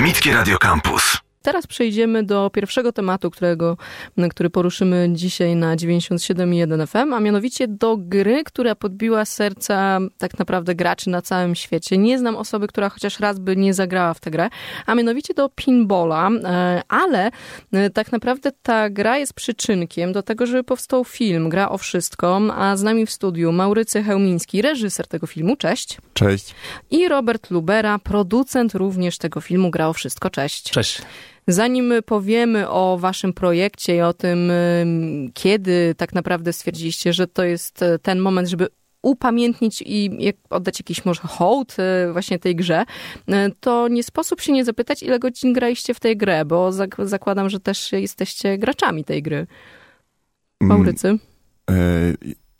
Akademickie Radio Campus. Teraz przejdziemy do pierwszego tematu, którego, który poruszymy dzisiaj na 97.1 FM, a mianowicie do gry, która podbiła serca tak naprawdę graczy na całym świecie. Nie znam osoby, która chociaż raz by nie zagrała w tę grę, a mianowicie do pinballa, e, ale e, tak naprawdę ta gra jest przyczynkiem do tego, żeby powstał film Gra o wszystko, a z nami w studiu Maurycy Hełmiński, reżyser tego filmu, cześć. Cześć. I Robert Lubera, producent również tego filmu Gra o wszystko, cześć. Cześć. Zanim powiemy o waszym projekcie i o tym, kiedy tak naprawdę stwierdziliście, że to jest e, ten moment, żeby upamiętnić i oddać jakiś może hołd e, właśnie tej grze, to nie sposób się nie zapytać, ile godzin graliście w tej grę, bo zakładam, że też jesteście graczami tej gry. Mm, Maurycy?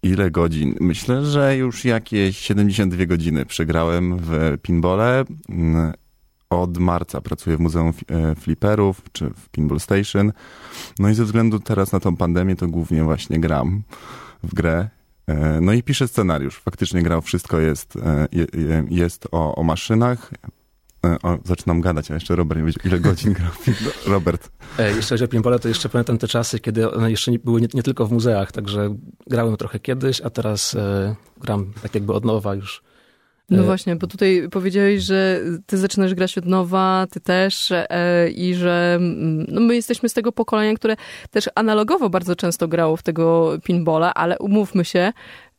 Ile godzin? Myślę, że już jakieś 72 godziny przegrałem w pinbole. Od marca pracuję w Muzeum e, Flipperów czy w Pinball Station. No i ze względu teraz na tą pandemię to głównie właśnie gram w grę. E, no i piszę scenariusz. Faktycznie grał, wszystko jest, e, jest o, o maszynach. O, zaczynam gadać, a jeszcze Robert nie wiedział, ile godzin grał. Robert. E, jeszcze o pinballa, to jeszcze pamiętam te czasy, kiedy one jeszcze nie, były nie, nie, tylko w muzeach, także grałem trochę kiedyś, a teraz e, gram tak jakby od nowa już no e, właśnie, bo tutaj powiedziałeś, że ty zaczynasz grać od nowa, ty też e, i że mm, no my jesteśmy z tego pokolenia, które też analogowo bardzo często grało w tego pinbola, ale umówmy się,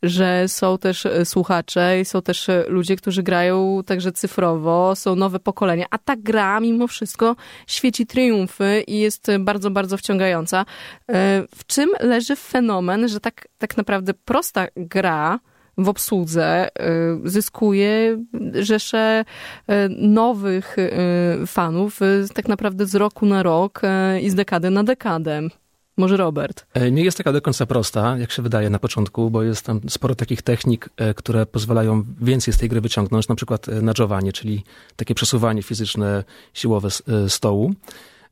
że są też e, słuchacze i są też ludzie, którzy grają także cyfrowo, są nowe pokolenia, a ta gra mimo wszystko świeci triumfy i jest bardzo, bardzo wciągająca. W czym leży fenomen, że tak, tak naprawdę prosta gra, w obsłudze y, zyskuje rzesze y, nowych y, fanów tak naprawdę z roku na rok i z dekady na dekadę. Może Robert? E, nie jest taka do końca prosta, jak się wydaje na początku, bo jest tam sporo takich technik, e, które pozwalają więcej z tej gry wyciągnąć, na przykład e, nudżowanie, czyli takie przesuwanie fizyczne, siłowe stołu.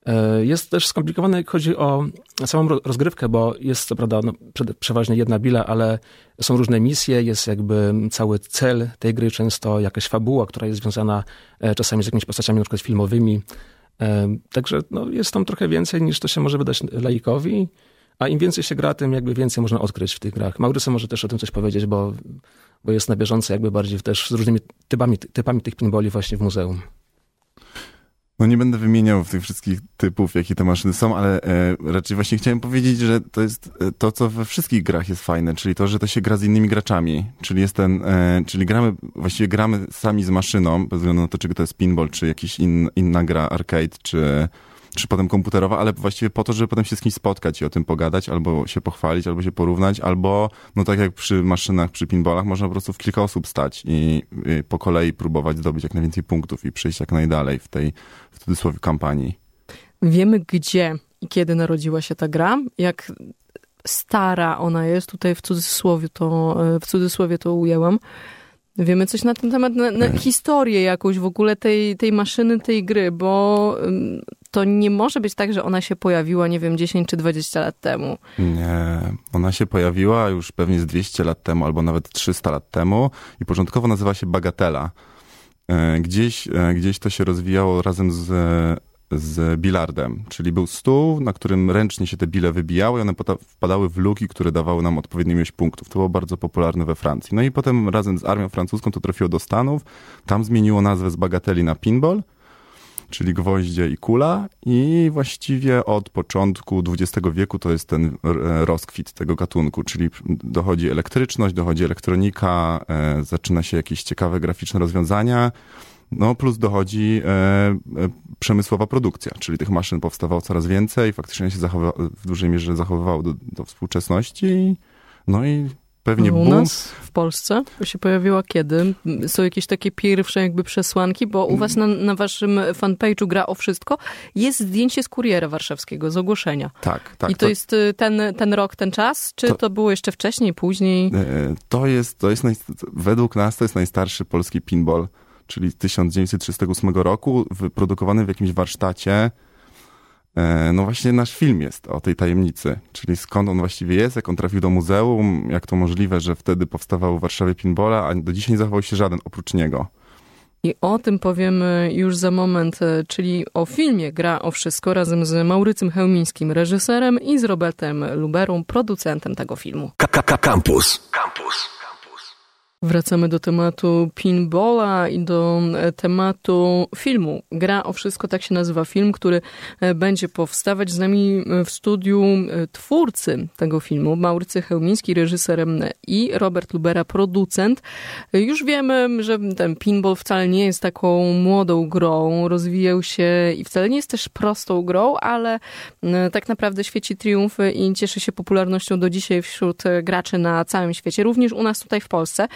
E, jest też skomplikowane, jak chodzi o samą rozgrywkę, bo jest co prawda no, przeważnie jedna bila, ale są różne misje, jest jakby cały cel tej gry, często jakaś fabuła, która jest związana e, czasami z jakimiś postaciami na przykład filmowymi. E, także no, jest tam trochę więcej niż to się może wydać laikowi, a im więcej się gra, tym jakby więcej można odkryć w tych grach. Maurycy może też o tym coś powiedzieć, bo, bo jest na bieżąco jakby bardziej też z różnymi typami, typami tych pinboli właśnie w muzeum. No nie będę wymieniał tych wszystkich typów, jakie te maszyny są, ale e, raczej właśnie chciałem powiedzieć, że to jest e, to, co we wszystkich grach jest fajne, czyli to, że to się gra z innymi graczami. Czyli jest ten, e, czyli gramy, właściwie gramy sami z maszyną, bez względu na to, czy to jest pinball, czy jakiś in, inna gra arcade, czy czy potem komputerowa, ale właściwie po to, żeby potem się z kimś spotkać i o tym pogadać, albo się pochwalić, albo się porównać, albo no tak jak przy maszynach, przy pinballach, można po prostu w kilka osób stać i, i po kolei próbować zdobyć jak najwięcej punktów i przejść jak najdalej w tej, w cudzysłowie, kampanii. Wiemy gdzie i kiedy narodziła się ta gra, jak stara ona jest, tutaj w cudzysłowie to, w cudzysłowie to ujęłam. Wiemy coś na ten temat, na, na historię jakąś w ogóle tej, tej maszyny, tej gry, bo to nie może być tak, że ona się pojawiła, nie wiem, 10 czy 20 lat temu. Nie, ona się pojawiła już pewnie z 200 lat temu, albo nawet 300 lat temu i początkowo nazywa się Bagatela. E, gdzieś, e, gdzieś to się rozwijało razem z, z bilardem, czyli był stół, na którym ręcznie się te bile wybijały i one wpadały w luki, które dawały nam odpowiednią ilość punktów. To było bardzo popularne we Francji. No i potem razem z armią francuską to trafiło do Stanów. Tam zmieniło nazwę z bagateli na pinball czyli gwoździe i kula i właściwie od początku XX wieku to jest ten rozkwit tego gatunku, czyli dochodzi elektryczność, dochodzi elektronika, e, zaczyna się jakieś ciekawe graficzne rozwiązania, no plus dochodzi e, e, przemysłowa produkcja, czyli tych maszyn powstawało coraz więcej, faktycznie się zachowa- w dużej mierze zachowywało do, do współczesności. No i Pewnie U nas w Polsce się pojawiła kiedy? Są jakieś takie pierwsze jakby przesłanki, bo u was na, na waszym fanpage'u gra o wszystko. Jest zdjęcie z kuriera warszawskiego, z ogłoszenia. Tak, tak. I to, to jest y, ten, ten rok, ten czas? Czy to, to było jeszcze wcześniej, później? E, to jest, to jest naj, według nas to jest najstarszy polski pinball, czyli 1938 roku, wyprodukowany w jakimś warsztacie no właśnie nasz film jest o tej tajemnicy, czyli skąd on właściwie jest, jak on trafił do muzeum, jak to możliwe, że wtedy powstawał w Warszawie pinbola, a do dzisiaj nie zachował się żaden oprócz niego. I o tym powiemy już za moment, e, czyli o filmie Gra o Wszystko razem z Maurycym Chełmińskim, reżyserem i z Robertem Luberą, producentem tego filmu. Campus. Campus. Wracamy do tematu pinballa i do e, tematu filmu. Gra o wszystko, tak się nazywa film, który e, będzie powstawać z nami e, w studiu twórcy tego filmu, Maurycy Chełmiński, reżyserem i Robert Lubera, producent. Już wiemy, że ten pinball wcale nie jest taką młodą grą, rozwijał się i wcale nie jest też prostą grą, ale tak naprawdę świeci triumfy i cieszy się popularnością do dzisiaj wśród graczy na całym świecie, również u nas tutaj w Polsce.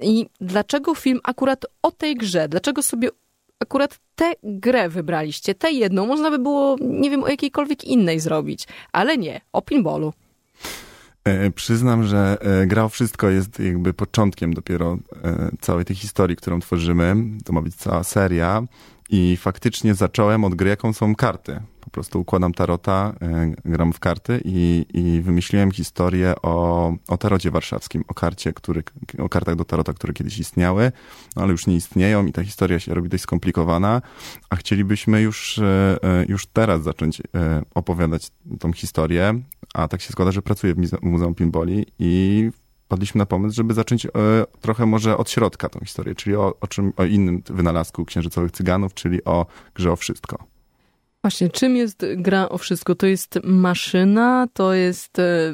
I dlaczego film akurat o tej grze? Dlaczego sobie akurat tę grę wybraliście? Tę jedną. Można by było, nie wiem, o jakiejkolwiek innej zrobić. Ale nie, o pinballu. E, przyznam, że e, gra o wszystko jest jakby początkiem dopiero e, całej tej historii, którą tworzymy. To ma być cała seria. I faktycznie zacząłem od gry, jaką są karty. Prostu układam tarota, e, gram w karty i, i wymyśliłem historię o, o tarocie warszawskim, o karcie, który, o kartach do tarota, które kiedyś istniały, no ale już nie istnieją i ta historia się robi dość skomplikowana, a chcielibyśmy już, e, e, już teraz zacząć opowiadać tą historię, a tak się składa, że pracuję w Muzeum Pinboli i wpadliśmy na pomysł, żeby zacząć trochę może od środka tą historię, czyli o, o, czym, o innym wynalazku księżycowych cyganów, czyli o grze o wszystko. Właśnie, czym jest gra o wszystko? To jest maszyna, to jest e,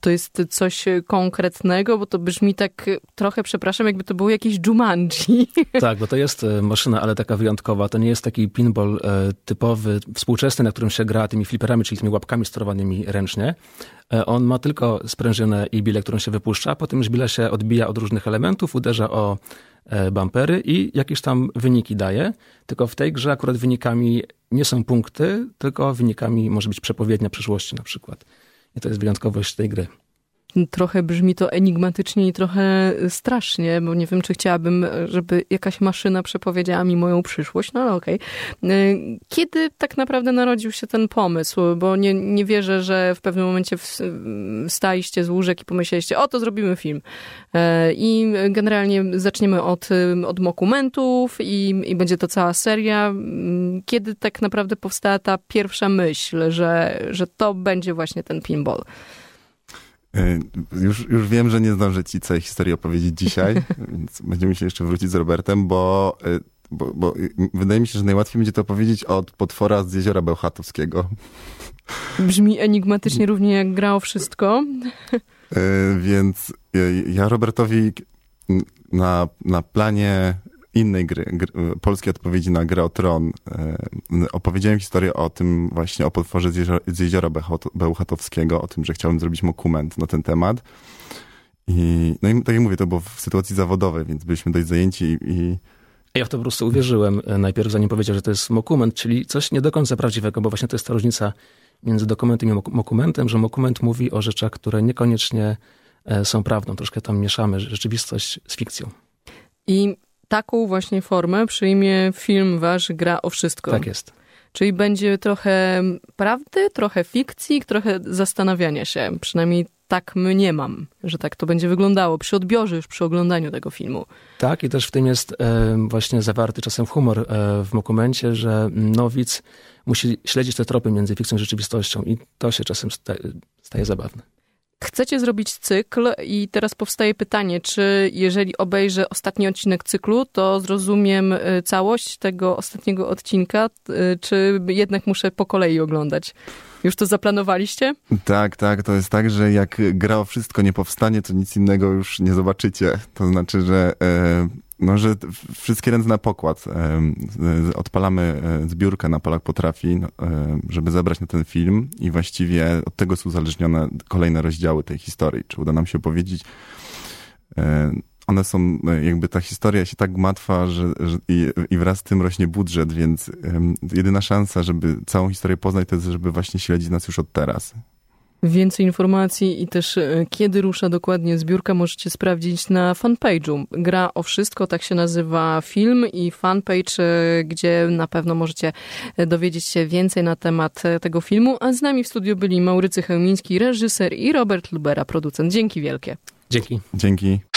to jest coś konkretnego, bo to brzmi tak trochę, przepraszam, jakby to było jakieś Jumanji. Tak, bo to jest e, maszyna, ale taka wyjątkowa. To nie jest taki pinball e, typowy, współczesny, na którym się gra tymi fliperami, czyli tymi łapkami sterowanymi ręcznie. On ma tylko sprężynę i bilę, którą się wypuszcza, potem żbila się odbija od różnych elementów, uderza o bumpery i jakieś tam wyniki daje. Tylko w tej grze akurat wynikami nie są punkty, tylko wynikami może być przepowiednia przyszłości na przykład. I to jest wyjątkowość tej gry. Trochę brzmi to enigmatycznie i trochę strasznie, bo nie wiem, czy chciałabym, żeby jakaś maszyna przepowiedziała mi moją przyszłość, no ale okej. Okay. Kiedy tak naprawdę narodził się ten pomysł? Bo nie, nie wierzę, że w pewnym momencie wstaliście z łóżek i pomyśleliście, o to zrobimy film. E, I generalnie zaczniemy od, od dokumentów i, i będzie to cała seria. Kiedy tak naprawdę powstała ta pierwsza myśl, że, że to będzie właśnie ten pinball? E, już, już wiem, że nie zdążę ci całej historii opowiedzieć dzisiaj, więc będziemy się jeszcze wrócić z Robertem, bo, e, bo, bo wydaje mi się, że najłatwiej będzie to opowiedzieć od potwora z jeziora Bełchatowskiego. Brzmi enigmatycznie równie jak grało wszystko. E, więc ja Robertowi na, na planie innej gry, gry, polskiej odpowiedzi na grę o Tron, e, opowiedziałem historię o tym właśnie, o potworze z jeziora, z jeziora Bełchatowskiego, o tym, że chciałem zrobić dokument na ten temat. I, no i tak jak mówię, to było w sytuacji zawodowej, więc byliśmy dość zajęci i, i ja w to po prostu uwierzyłem e, najpierw, zanim powiedział, że to jest mokument, czyli coś nie do końca prawdziwego, bo właśnie to jest ta różnica między dokumentem i mokumentem, że mokument mówi o rzeczach, które niekoniecznie e, są prawdą. Troszkę tam mieszamy rzeczywistość z fikcją. I taką właśnie formę przyjmie film wasz Gra o wszystko. Tak jest. Czyli będzie trochę prawdy, trochę fikcji, trochę zastanawiania się. Przynajmniej tak mnie mam, że tak to będzie wyglądało przy odbiorze, już przy oglądaniu tego filmu. Tak, i też w tym jest e, właśnie zawarty czasem humor e, w dokumencie, że nowic musi śledzić te tropy między fikcją a rzeczywistością i to się czasem staje, staje zabawne. Chcecie zrobić cykl i teraz powstaje pytanie, czy jeżeli obejrzę ostatni odcinek cyklu, to zrozumiem y, całość tego ostatniego odcinka, y, czy jednak muszę po kolei oglądać? Już to zaplanowaliście? Tak, tak. To jest tak, że jak gra o wszystko nie powstanie, to nic innego już nie zobaczycie. To znaczy, że e, no, że wszystkie ręce na pokład. Odpalamy e, zbiórkę na Polak Potrafi, no, e, żeby zebrać na ten film i właściwie od tego są uzależnione kolejne rozdziały tej historii. Czy uda nam się opowiedzieć e, one są, jakby ta historia się tak gmatwa, że, że i, i, wraz z tym rośnie budżet, więc um, jedyna szansa, żeby całą historię poznać, to jest, żeby właśnie śledzić nas już od teraz. Więcej informacji i też e, kiedy rusza dokładnie zbiórka możecie sprawdzić na fanpage'u. Gra o wszystko, tak się nazywa film i fanpage, e, gdzie na pewno możecie e, dowiedzieć się więcej na temat tego filmu. A z nami w studiu byli Maurycy Chełmiński, reżyser i Robert Lubera, producent. Dzięki wielkie. Dzięki. Dzięki.